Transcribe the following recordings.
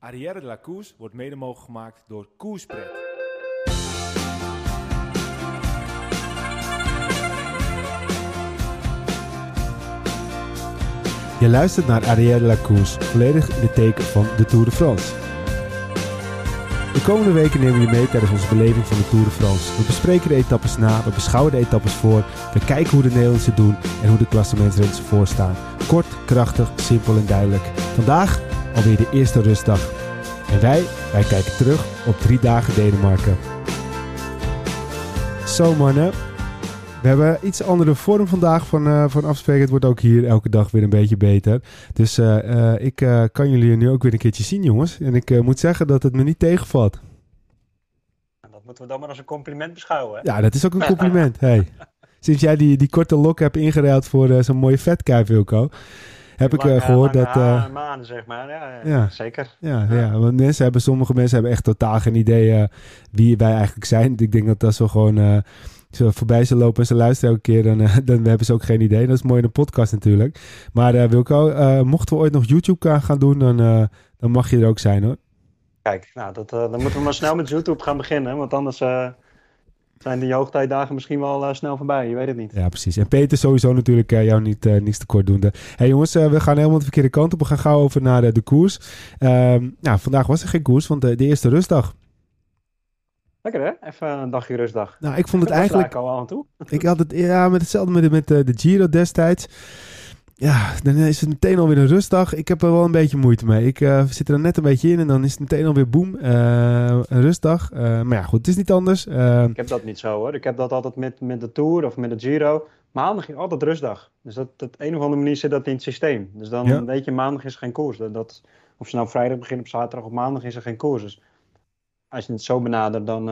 Arrière de la Koers wordt mede mogelijk gemaakt door Koerspret. Je luistert naar Arrière de la Course, volledig in het teken van de Tour de France. De komende weken nemen we je mee tijdens onze beleving van de Tour de France. We bespreken de etappes na, we beschouwen de etappes voor, we kijken hoe de Nederlanders doen en hoe de klassementsrenners ervoor staan. Kort, krachtig, simpel en duidelijk. Vandaag alweer de eerste rustdag. En wij, wij kijken terug op drie dagen Denemarken. Zo mannen, we hebben iets andere vorm vandaag van, eh, van afspreken. Het wordt ook hier elke dag weer een beetje beter. Dus eh, eh, ik kan jullie nu ook weer een keertje zien, jongens. En ik moet zeggen dat het me niet tegenvalt. En Dat moeten we dan maar als een compliment beschouwen. Hè? Ja, dat is ook een compliment. hey. Sinds jij die, die korte lok hebt ingeruild voor zo'n mooie vetkuif, Wilco, heb ik eh, Lange- gehoord dat... eh, maanden, zeg maar. Ja, ja, zeker. ja, ja. want mensen hebben, sommige mensen hebben echt totaal geen idee eh, wie wij eigenlijk zijn. Ik denk dat als we gewoon eh, zo voorbij zullen lopen en ze luisteren elke keer, dan, eh, dan hebben ze ook geen idee. Dat is mooi in een podcast natuurlijk. Maar eh, Wilco, eh, mochten we ooit nog YouTube gaan- gaan doen, dan, eh, dan mag je er ook zijn hoor. Kijk, nou, dat, eh, dan moeten we maar snel met YouTube gaan beginnen. Want anders eh, zijn die hoogtijdagen misschien wel eh, snel voorbij. Je weet het niet. Ja, precies. En Peter sowieso natuurlijk eh, jou niet, eh, niets tekort doende. hey, jongens, we gaan helemaal de verkeerde kant op. We gaan gauw over naar de koers. Nou, vandaag was er geen koers, want de eerste rustdag. Lekker hè? Even een dagje rustdag. Nou, ik vond het eigenlijk... al aan toe. Ik had het ja, met hetzelfde met, met de Giro destijds. Ja, dan is het meteen alweer een rustdag. Ik heb er wel een beetje moeite mee. Ik eh, zit er net een beetje in en dan is het meteen alweer boem. eh, een rustdag. Eh, maar ja, goed, het is niet anders. Ik heb dat niet zo hoor. Ik heb dat altijd met, met de Tour of met de Giro. Maandag is altijd rustdag. Dus dat, op een of andere manier zit dat in het systeem. Dus dan Ja. weet je, maandag is geen koers. Dat, dat, of ze nou vrijdag beginnen op zaterdag of maandag is er geen koers. Dus als je het zo benadert, dan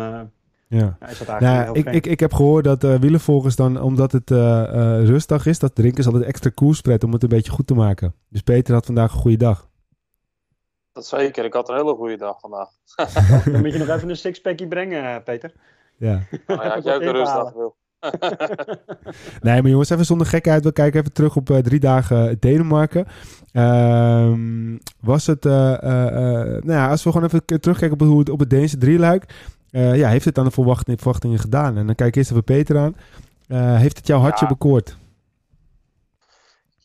ja. ja, is dat eigenlijk Nou, heel ik, ik, ik heb gehoord dat eh wielervolgers dan, omdat het eh, eh, rustdag is, dat drinken ze altijd extra koerspret om het een beetje goed te maken. Dus Peter had vandaag een goede dag. Dat zeker. Ik had een hele goede dag vandaag. Dan moet je nog even een sixpackje brengen, eh, Peter. Ja. Nou ja, had jij ook een rustdag wil. Nee, maar jongens, even zonder gekheid. We kijken even terug op eh, drie dagen Denemarken. Ehm, was het, eh, eh, eh, nou ja, als we gewoon even terugkijken op, hoe het, op het Deense drieluik. Eh, ja, heeft het aan de verwachting- verwachtingen gedaan? En dan kijk ik eerst even Peter aan. Eh, heeft het jouw hartje Ja. bekoord?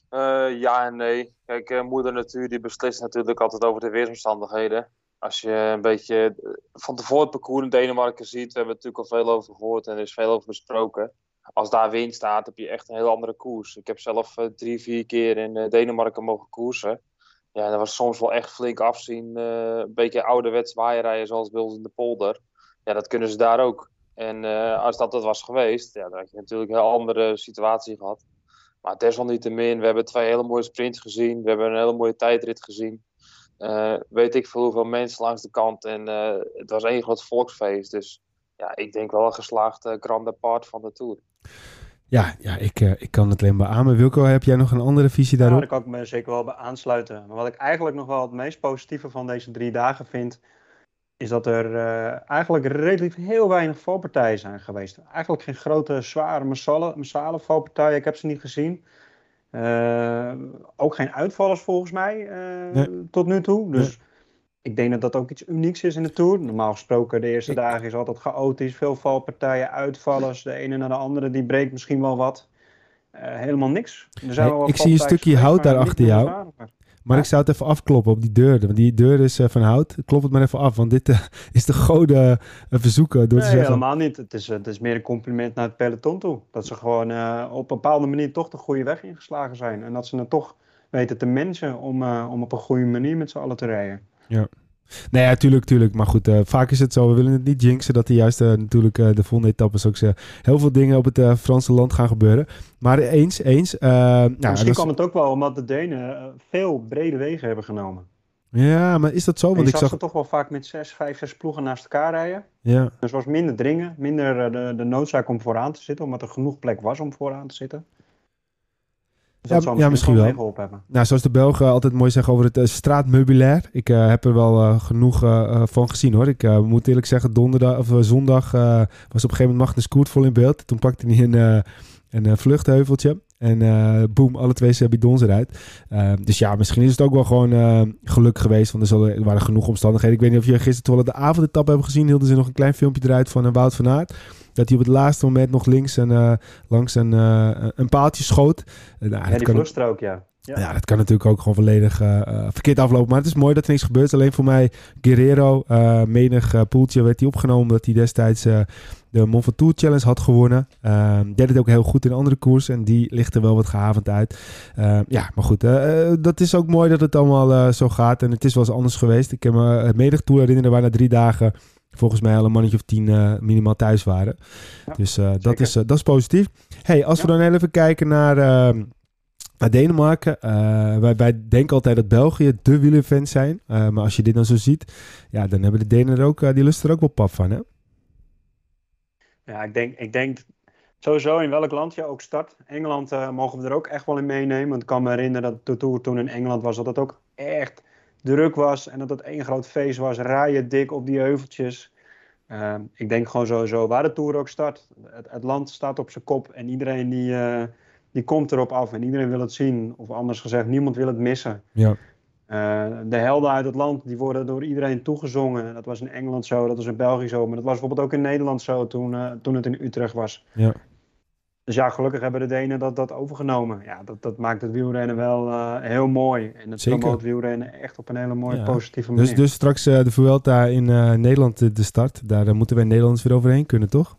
Eh, ja en nee. Kijk, moeder natuur die beslist natuurlijk altijd over de weersomstandigheden. Als je een beetje van tevoren het parcours in Denemarken ziet, we hebben er natuurlijk al veel over gehoord en er is veel over besproken. Als daar wind staat, heb je echt een heel andere koers. Ik heb zelf drie, vier keer in Denemarken mogen koersen. Ja, dat was soms wel echt flink afzien. een beetje ouderwets waaierrijden zoals bij ons in de polder. Ja, dat kunnen ze daar ook. En eh, als dat het was geweest, ja, dan had je natuurlijk een heel andere situatie gehad. Maar desalniettemin, we hebben twee hele mooie sprints gezien. We hebben een hele mooie tijdrit gezien. Eh, weet ik veel hoeveel mensen langs de kant. En eh, het was één groot volksfeest. Dus ja, ik denk wel een geslaagd eh, grand depart van de Tour. Ja, ja ik, eh, ik kan het alleen maar aan. Maar Wilco, heb jij nog een andere visie Ja, daarop? daar kan ik me zeker wel bij aansluiten. Maar wat ik eigenlijk nog wel het meest positieve van deze drie dagen vind, is dat er eh, eigenlijk relatief heel weinig valpartijen zijn geweest. Eigenlijk geen grote, zware, massale, massale valpartijen. Ik heb ze niet gezien. Eh, ook geen uitvallers volgens mij eh, Nee. tot nu toe. Dus ik denk dat dat ook iets unieks is in de Tour. Normaal gesproken, de eerste Ik- dagen is altijd chaotisch. Veel valpartijen, uitvallers. De ene na de andere, die breekt misschien wel wat. Helemaal niks. Er zijn Hey, wel ik zie een stukje hout daar achter jou. Maar ik zou het even afkloppen op die deur. Want die deur is eh, van hout. Klop het maar even af. Want dit eh, is de goden eh, verzoeken door te Nee, zeggen... helemaal niet. Het is, het is meer een compliment naar het peloton toe. Dat ze gewoon op een bepaalde manier toch de goede weg ingeslagen zijn. En dat ze het toch weten te managen om, om op een goede manier met z'n allen te rijden. Nee, ja, tuurlijk, tuurlijk. Maar goed, eh, vaak is het zo. We willen het niet jinxen dat er juist eh, natuurlijk eh, de volgende etappes ook heel veel dingen op het Franse land gaan gebeuren. Maar eens, eens. eh, nou, Misschien kwam het ook wel omdat de Denen veel brede wegen hebben genomen. Ja, maar is dat zo? Want je ik zag zag... ze toch wel vaak met zes, vijf, zes ploegen naast elkaar rijden. Ja, Dus was minder dringen, minder de, de noodzaak om vooraan te zitten. Omdat er genoeg plek was om vooraan te zitten. Dus Ja, dat zou ja, misschien wel hebben. nou, zoals de Belgen altijd mooi zeggen over het uh, straatmeubilair. Ik eh, heb er wel eh, genoeg eh, van gezien hoor. Ik eh, moet eerlijk zeggen, donderdag of eh, zondag eh, was op een gegeven moment Magnus Koert vol in beeld. Toen pakte hij een, eh, een eh, vluchtheuveltje. En uh, boem, alle twee zijn bidons eruit. Uh, dus ja, misschien is het ook wel gewoon uh, geluk geweest. Want er, waren genoeg omstandigheden. Ik weet niet of je gisteren toevallig de avondetap hebben gezien. Hielden ze nog een klein filmpje eruit van Wout van Aert. Dat hij op het laatste moment nog links en, langs een, een paaltje schoot. Nou, ja, die vluchtstrook, ja. Ja. ja. dat kan natuurlijk ook gewoon volledig uh, verkeerd aflopen. Maar het is mooi dat er niks gebeurt. Alleen voor mij, Guerrero, uh, menig uh, poeltje werd hij opgenomen. Omdat hij destijds de Mont Ventoux Challenge had gewonnen. Ehm, deed het ook heel goed in andere koers. En die ligt er wel wat gehavend uit. Ehm, ja, maar goed. dat is ook mooi dat het allemaal zo gaat. En het is wel eens anders geweest. Ik heb me het menig tour herinneren waar na drie dagen volgens mij al een mannetje of tien minimaal thuis waren. dus dat, is, dat is positief. Hey, als we dan even kijken naar ehm, naar Denemarken. Uh, wij, wij, denken altijd dat België de wielerfans zijn. Uh, maar als je dit dan zo ziet, ja, dan hebben de Denen er ook, uh, die lusten er ook wel pap van, hè? Ja, ik denk, ik denk sowieso in welk land je ook start. Engeland mogen we er ook echt wel in meenemen. Want ik kan me herinneren dat de Tour toen in Engeland was, dat het ook echt druk was. En dat het één groot feest was. Rijden dik op die heuveltjes. ik denk gewoon sowieso waar de Tour ook start. Het, het land staat op zijn kop en iedereen die die komt erop af en iedereen wil het zien. Of anders gezegd, niemand wil het missen. Ja. Uh, de helden uit het land, die worden door iedereen toegezongen. Dat was in Engeland zo, dat was in België zo. Maar dat was bijvoorbeeld ook in Nederland zo toen, uh, toen het in Utrecht was. Ja. Dus ja, gelukkig hebben de Denen dat, dat overgenomen. Ja, dat, dat maakt het wielrennen wel uh, heel mooi. En het promoot wielrennen echt op een hele mooie, ja. positieve dus- manier. Dus, dus straks de Vuelta in Nederland de start. Daar moeten wij Nederlanders weer overheen kunnen, toch?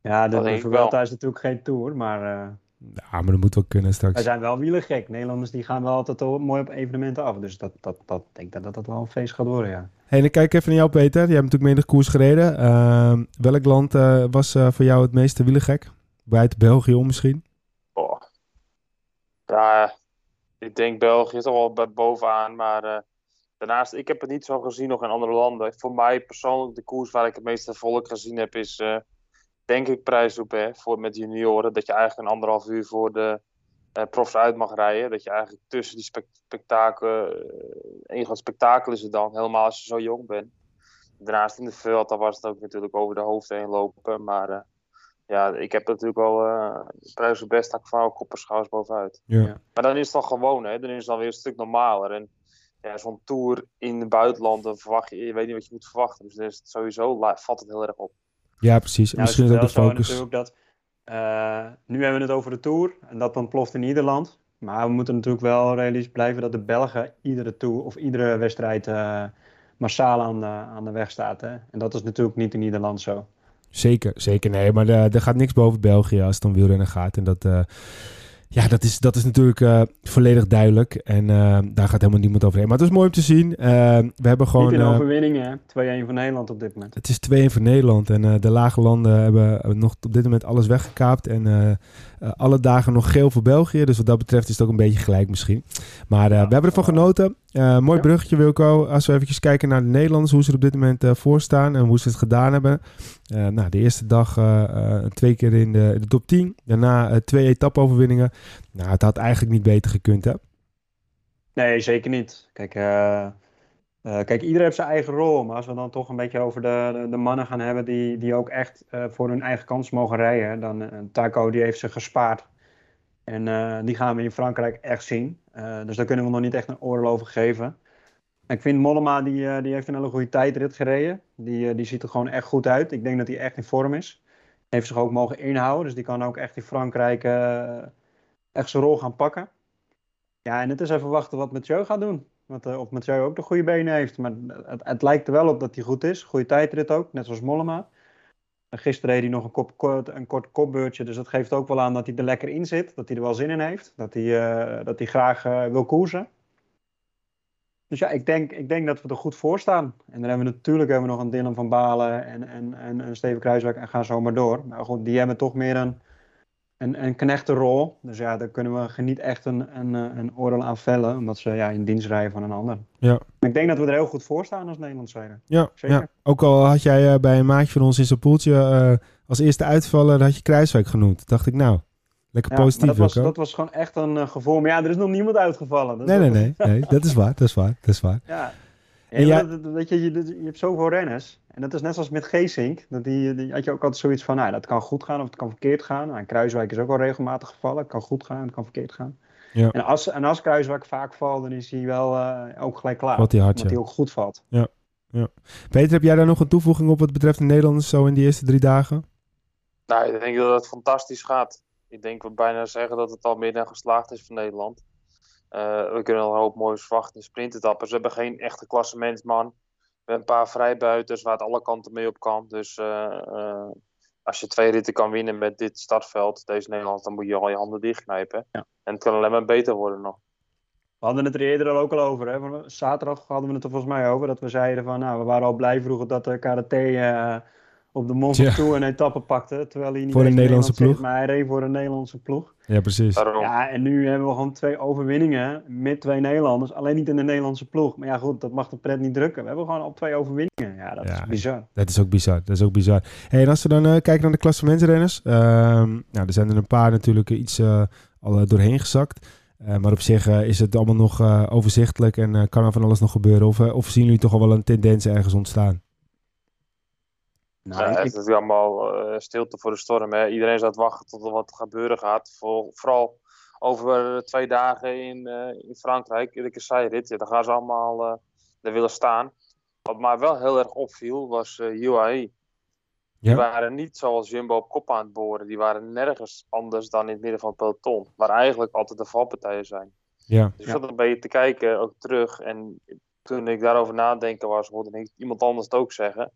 Ja, de, de Vuelta is natuurlijk geen Tour, maar... Ja, maar dat moet wel kunnen straks. Wij zijn wel wielergek. Nederlanders die gaan wel altijd mooi op evenementen af. Dus dat, dat, dat denk dat, dat dat wel een feest gaat worden, ja. hey, dan kijk ik even naar jou, Peter. Je hebt natuurlijk menig koers gereden. Uh, welk land uh, was uh, voor jou het meeste wielergek? Buiten België om misschien? Oh. Ja, ik denk België toch wel bovenaan. Maar daarnaast, ik heb het niet zo gezien nog in andere landen. Voor mij persoonlijk, de koers waar ik het meeste volk gezien heb, is denk ik, prijsroepen voor met junioren. Dat je eigenlijk een anderhalf uur voor de uh, profs uit mag rijden. Dat je eigenlijk tussen die spektakel, uh, een groot spektakel is het dan, helemaal als je zo jong bent. Daarnaast in de veld, dan was het ook natuurlijk over de hoofd heen lopen. Maar uh, ja, ik heb natuurlijk wel uh, prijs op best ik van kop en schouders bovenuit. Ja. Maar dan is het dan gewoon, hè. Dan is het dan weer een stuk normaler. En ja, zo'n tour in het buitenland, dan verwacht je, je weet niet wat je moet verwachten. Dus het sowieso, valt het heel erg op. Ja, precies. Nou, Misschien is ook de focus. Natuurlijk dat, uh, nu hebben we het over de Tour en dat dan ploft in Nederland. Maar we moeten natuurlijk wel realistisch blijven dat de Belgen iedere Tour of iedere wedstrijd uh, massaal aan de, aan de weg staat. Hè? En dat is natuurlijk niet in Nederland zo. Zeker, zeker. Nee, maar er gaat niks boven België als het om wielrennen gaat. En dat... Uh, ja, dat is, dat is natuurlijk uh, volledig duidelijk. En uh, daar gaat helemaal niemand overheen. Maar het is mooi om te zien. Uh, we hebben gewoon... Niet in overwinningen, 2-1 voor Nederland op dit moment. Het is 2-1 voor Nederland. En de lage landen hebben nog op dit moment alles weggekaapt. En alle dagen nog geel voor België. Dus wat dat betreft is het ook een beetje gelijk misschien. Maar we hebben ervan genoten. mooi bruggetje Wilco. Als we even kijken naar de Nederlanders. Hoe ze er op dit moment voor staan. En hoe ze het gedaan hebben. Nou, de eerste dag twee keer in de, de top 10. Daarna twee etappe-overwinningen. Nou, het had eigenlijk niet beter gekund, hè? Nee, zeker niet. Kijk, kijk iedereen heeft zijn eigen rol. Maar als we dan toch een beetje over de, de, mannen gaan hebben die, die ook echt voor hun eigen kans mogen rijden. Dan Taco die heeft ze gespaard. En die gaan we in Frankrijk echt zien. dus daar kunnen we nog niet echt een oordeel over geven. Ik vind Mollema, die, die heeft een hele goede tijdrit gereden. Die, die ziet er gewoon echt goed uit. Ik denk dat hij echt in vorm is. Heeft zich ook mogen inhouden. Dus die kan ook echt in Frankrijk echt zijn rol gaan pakken. Ja, en het is even wachten wat Mathieu gaat doen. Want, uh, of Mathieu ook de goede benen heeft. Maar het, het, lijkt er wel op dat hij goed is. Goede tijdrit ook, net zoals Mollema. En gisteren reed hij nog een, kop, kort, een kort kopbeurtje. Dus dat geeft ook wel aan dat hij er lekker in zit. Dat hij er wel zin in heeft. Dat hij, dat hij graag wil koersen. Dus ja, ik denk, ik denk dat we er goed voor staan. En dan hebben we natuurlijk hebben we nog een Dylan van Balen en, en, en, en Steven Kruiswijk en gaan zo maar door. Maar goed, die hebben toch meer een een, een knechtenrol. Dus ja, daar kunnen we niet echt een, een, eh, een oordeel aan vellen, omdat ze ja, in dienst rijden van een ander. Ja. Ik denk dat we er heel goed voor staan als Nederlandse Ja, Zeker. ja, ook al had jij uh, bij een maatje van ons in zijn poeltje uh, als eerste uitvaller, had je Kruiswijk genoemd. Dacht ik, nou, lekker ja, positief. Dat was, dat was gewoon echt een gevoel. Maar ja, er is nog niemand uitgevallen. nee, nee, nee, nee, dat is waar, dat is waar, dat is waar. Ja. Ja, En dat- dat- weet je, je, je hebt zoveel renners. En dat is net zoals met Geesink. Dat die, die had je ook altijd zoiets van, nou, dat kan goed gaan of het kan verkeerd gaan. Nou, Kruiswijk is ook al regelmatig gevallen. Het kan goed gaan, het kan verkeerd gaan. Ja. En, als, en als Kruiswijk vaak valt, dan is hij wel eh, ook gelijk klaar. Valt hij hard, Omdat ja. hij ook goed valt. Peter, heb jij daar nog een toevoeging op wat betreft de Nederlanders zo in die eerste drie dagen? Nou, ik denk dat het fantastisch gaat. Ik denk we bijna zeggen dat het al meer dan geslaagd is voor Nederland. Eh, we kunnen al een hoop moois verwachten in sprintetappes. We hebben geen echte klassementsman. We hebben een paar vrijbuiters waar het alle kanten mee op kan. Dus eh, eh, als je twee ritten kan winnen met dit startveld, deze Nederland, dan moet je al je handen dichtknijpen. Ja. En het kan alleen maar beter worden nog. We hadden het er eerder al ook al over. Hè? Zaterdag hadden we het er volgens mij over. Dat we zeiden van, nou, we waren al blij vroeger dat de KDT op de Mont Ja. Ventoux een etappe pakte. Terwijl hij niet Voor een Nederlandse Nederland ploeg. zit, maar hij reed voor een Nederlandse ploeg. Ja, precies. Daarom. Ja, en nu hebben we gewoon twee overwinningen met twee Nederlanders. Alleen niet in de Nederlandse ploeg. Maar ja, goed, dat mag de pret niet drukken. We hebben gewoon al twee overwinningen. Ja, dat Ja. is bizar. Dat is ook bizar. Dat is ook bizar. Hey, en als we dan eh, kijken naar de klassementsrenners. ehm nou, er zijn er een paar natuurlijk iets eh, al eh, doorheen gezakt. Eh, maar op zich eh, is het allemaal nog eh, overzichtelijk en eh, kan er van alles nog gebeuren. Of, of zien jullie toch al wel een tendens ergens ontstaan? Nou, Ja, ik- het is natuurlijk allemaal eh, stilte voor de storm. Hè. Iedereen staat wachten tot er wat gebeuren gaat. Voor, vooral over eh, twee dagen in, eh, in Frankrijk, in de. Ja, daar gaan ze allemaal eh er willen staan. Wat mij wel heel erg opviel, was eh UAE. Die Ja. waren niet zoals Jumbo op kop aan het boren. Die waren nergens anders dan in het midden van het peloton. Waar eigenlijk altijd de valpartijen zijn. Ja, Dus ik Ja. zat een beetje te kijken, ook terug. En toen ik daarover nadenken was, hoorde ik iemand anders het ook zeggen.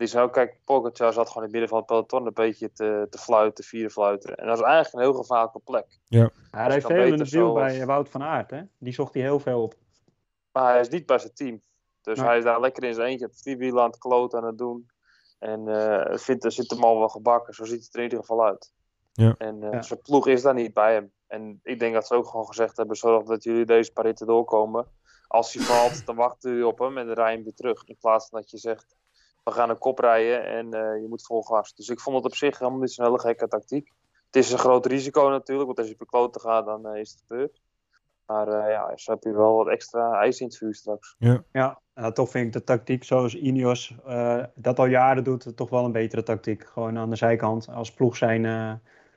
Die ook, kijk, Pogacar zat gewoon in het midden van het peloton een beetje te, te fluiten, te vieren fluiten. En dat is eigenlijk een heel gevaarlijke plek. hij als heeft veel in de bij Wout van Aert. Hè? Die zocht hij heel veel op. Maar hij is niet bij zijn team. Dus hij is daar lekker in zijn eentje op wielen aan het kloten aan het doen. En eh vindt, er zit hem al wel gebakken. Zo ziet het er in ieder geval uit. Ja. En eh, Ja. zijn ploeg is daar niet bij hem. En ik denk dat ze ook gewoon gezegd hebben: zorg dat jullie deze paar ritten doorkomen. Als hij valt, dan wachten jullie op hem en dan rij je hem weer terug. In plaats van dat je zegt: we gaan een kop rijden en eh, je moet vol gas. Dus ik vond het op zich helemaal niet zo'n hele gekke tactiek. Het is een groot risico natuurlijk, want als je op de kloten gaat, dan eh, is het gebeurd. Maar eh, ja, zo heb je wel wat extra ijs in het vuur straks. Ja, en toch vind ik de tactiek zoals Ineos eh, dat al jaren doet, toch wel een betere tactiek. Gewoon aan de zijkant als ploeg zijn eh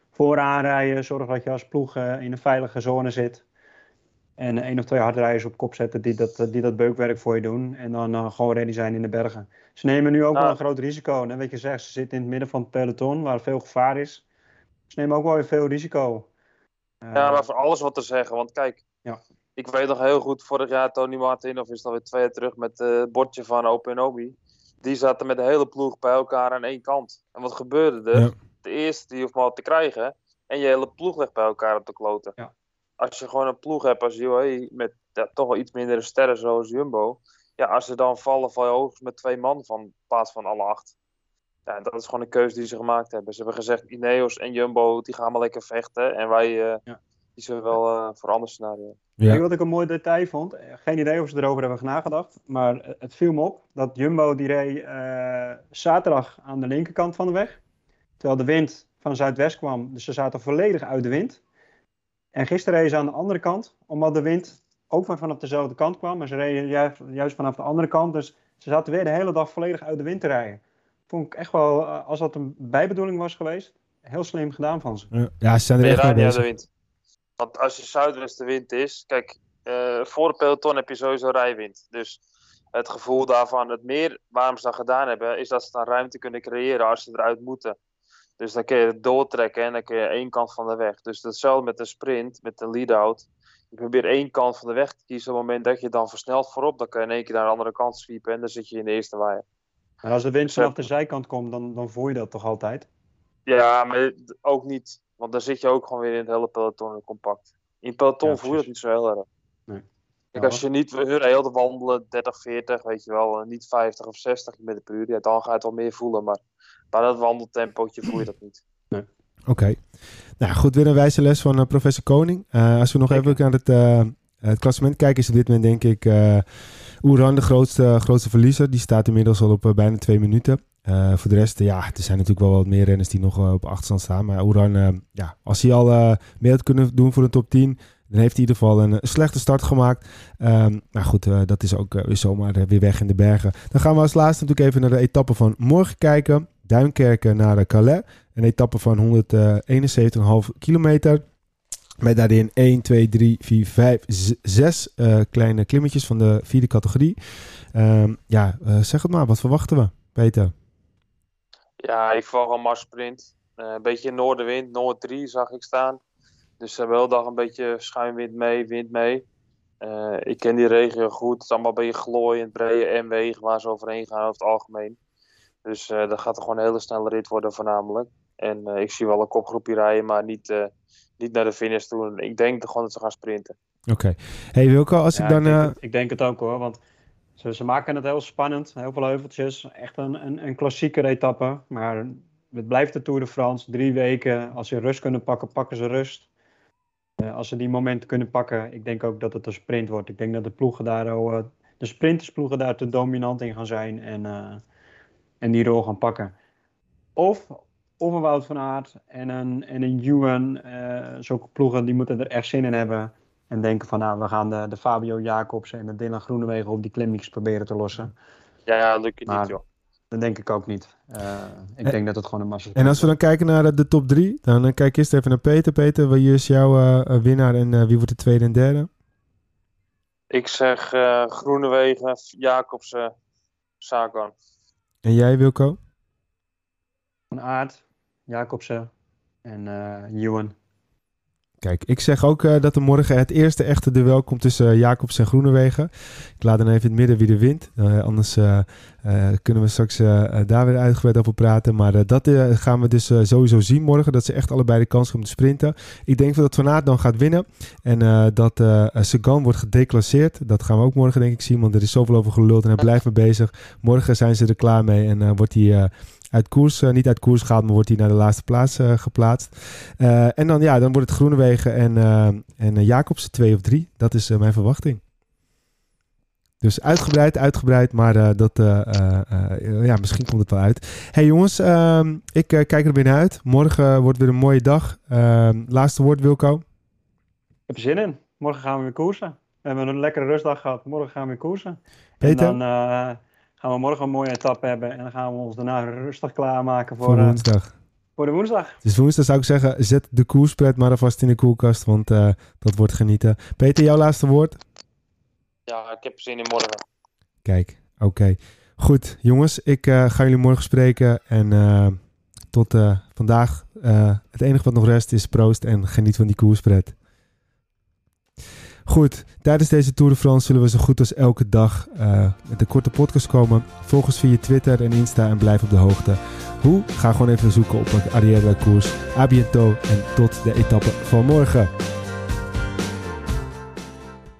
vooraan rijden. Zorg dat je als ploeg eh, in een veilige zone zit. En één of twee hardrijders op kop zetten die dat, die dat beukwerk voor je doen. En dan eh, gewoon ready zijn in de bergen. Ze nemen nu ook Ja. wel een groot risico. Je zegt, ze zitten in het midden van het peloton waar veel gevaar is. Ze nemen ook wel weer veel risico. Eh, Ja, maar voor alles wat te zeggen. Want kijk, Ja. ik weet nog heel goed, vorig jaar Tony Martin, of is het alweer twee jaar terug, met eh, het bordje van Open Obi. Die zaten met de hele ploeg bij elkaar aan één kant. En wat gebeurde er? Ja. De eerste die hoeft maar te krijgen. En je hele ploeg ligt bij elkaar op de kloten. Ja. Als je gewoon een ploeg hebt als UAE, met ja, toch wel iets mindere sterren zoals Jumbo. Ja, als ze dan vallen, val je hoogst met twee man van, in plaats van alle acht. Ja, dat is gewoon een keuze die ze gemaakt hebben. Ze hebben gezegd, Ineos en Jumbo, die gaan maar lekker vechten. En wij eh Ja. kiezen wel eh, voor een ander scenario. Weet je ja. wat ik een mooi detail vond? Geen idee of ze erover hebben nagedacht. Maar het viel me op dat Jumbo die reed eh, zaterdag aan de linkerkant van de weg. Terwijl de wind van zuidwest kwam. Dus ze zaten volledig uit de wind. En gisteren reden ze aan de andere kant. Omdat de wind ook van vanaf dezelfde kant kwam. Maar ze reden juist, juist vanaf de andere kant. Dus ze zaten weer de hele dag volledig uit de wind te rijden. Vond ik echt wel, eh, als dat een bijbedoeling was geweest, heel slim gedaan van ze. Ja. ze zijn er echt mee de wind? Want als je zuidwestenwind is, kijk, eh, voor het peloton heb je sowieso rijwind. Dus het gevoel daarvan, het meer waarom ze dat gedaan hebben, is dat ze dan ruimte kunnen creëren als ze eruit moeten. Dus dan kun je het doortrekken en dan kun je één kant van de weg. Dus hetzelfde met een sprint, met een lead-out. Je probeert één kant van de weg te kiezen. Op het moment dat je dan versnelt voorop, dan kun je in één keer naar de andere kant sweepen en dan zit je in de eerste waaier. En als de wind vanaf de zijkant komt, dan, dan voel je dat toch altijd? Ja, maar ook niet. Want dan zit je ook gewoon weer in het hele peloton compact. In het peloton Ja, voel je dat niet zo heel erg. Nee. Kijk, als je niet heel te wandelen, 30, 40, weet je wel, en niet 50 of 60 km per uur, ja, dan ga je het wel meer voelen. Maar bij dat wandeltempootje voel je dat niet. Oké. Nou goed, weer een wijze les van eh, professor Koning. Eh, als we nog Zeker. even naar het, eh, het klassement kijken, is op dit moment denk ik eh Oeran de grootste, grootste verliezer. Die staat inmiddels al op eh, bijna twee minuten. Eh, voor de rest, eh, ja, er zijn natuurlijk wel wat meer renners die nog eh, op achterstand staan. Maar Oeran, eh, ja, als hij al eh, meer had kunnen doen voor de top 10, Dan heeft hij in ieder geval een, slechte start gemaakt. Maar goed, dat is ook weer zomaar weer weg in de bergen. Dan gaan we als laatste natuurlijk even naar de etappe van morgen kijken. Duinkerken naar Calais. Een etappe van 171,5 kilometer. Met daarin 1, 2, 3, 4, 5, 6 kleine klimmetjes van de vierde categorie. Um, ja, zeg het maar, wat verwachten we, Peter? Ja, ik verwacht een marssprint. Uh, een beetje noordenwind, noord 3 zag ik staan. Dus uh, wel dag een beetje schuimwind mee, wind mee. Uh, ik ken die regio goed. Het is allemaal een beetje glooiend, brede en wegen waar ze overheen gaan over het algemeen. Dus dat gaat er gewoon een hele snelle rit worden voornamelijk. En ik zie wel een kopgroepje rijden, maar niet, niet naar de finish toe. Ik denk gewoon dat ze gaan sprinten. Oké. Okay. Hey Wilco, als ja, ik dan... Ik denk, het, ik denk, het, ook hoor, want ze, ze, maken het heel spannend. Heel veel heuveltjes. Echt een, een, een klassieke etappe. Maar het blijft de Tour de France. Drie weken. Als ze rust kunnen pakken, pakken ze rust. Uh, als ze die momenten kunnen pakken, ik denk ook dat het een sprint wordt. Ik denk dat de ploegen daar, uh, de sprintersploegen daar te dominant in gaan zijn en, uh, en die rol gaan pakken. Of, of een Wout van Aert en een, en een Ewan, zulke ploegen die moeten er echt zin in hebben. En denken van nou, we gaan de, de Fabio Jacobs en de Dylan Groenewegen op die klimmetjes proberen te lossen. Ja, ja lukt het niet joh. Dat denk ik ook niet. Uh, ik en, denk dat het gewoon een massa En als we dan kijken naar de, de top drie, dan uh, kijk eerst even naar Peter. Peter, wie is jouw uh, winnaar en wie wordt de tweede en derde? Ik zeg Groenewegen, Jacobsen, Sagan. En jij Wilco? Van Aert, Jacobsen en Ewan. Kijk, ik zeg ook uh, dat er morgen het eerste echte duel komt tussen uh, Jacobs en Groenewegen. Ik laat dan even in het midden wie er wint. Uh, anders kunnen we straks daar weer uitgebreid over praten. Maar dat gaan we dus sowieso zien morgen. Dat ze echt allebei de kans om te sprinten. Ik denk dat Van Aert dan gaat winnen. En dat Sagan wordt gedeclasseerd. Dat gaan we ook morgen denk ik zien. Want er is zoveel over geluld en hij blijft me bezig. Morgen zijn ze er klaar mee en wordt hij uit koers, uh, niet uit koers gehaald, maar wordt hij naar de laatste plaats uh, geplaatst. Uh, en dan, ja, dan wordt het Groenewegen en, en Jacobsen twee of drie. Dat is mijn verwachting. Dus uitgebreid, uitgebreid, maar dat, ja, misschien komt het wel uit. hey jongens, ehm, ik kijk er binnen uit. Morgen wordt weer een mooie dag. Ehm, laatste woord, Wilco. Ik heb er zin in. Morgen gaan we weer koersen. We hebben een lekkere rustdag gehad. Morgen gaan we weer koersen. Peter? En dan gaan we morgen een mooie etappe hebben. En dan gaan we ons daarna rustig klaarmaken voor, voor eh, woensdag. Uh, voor de woensdag. Dus woensdag zou ik zeggen, zet de koerspret maar alvast in de koelkast, want uh, dat wordt genieten. Peter, jouw laatste woord? Ja, ik heb zin in morgen. Kijk, oké. Okay. Goed, jongens, ik uh, ga jullie morgen spreken. En tot vandaag. het enige wat nog rest is proost en geniet van die koerspret. Goed, tijdens deze Tour de France zullen we zo goed als elke dag uh, met een korte podcast komen. Volg ons via Twitter en Insta en blijf op de hoogte. Hoe? Ga gewoon even zoeken op het Arrière Koers. A bientôt en tot de etappe van morgen.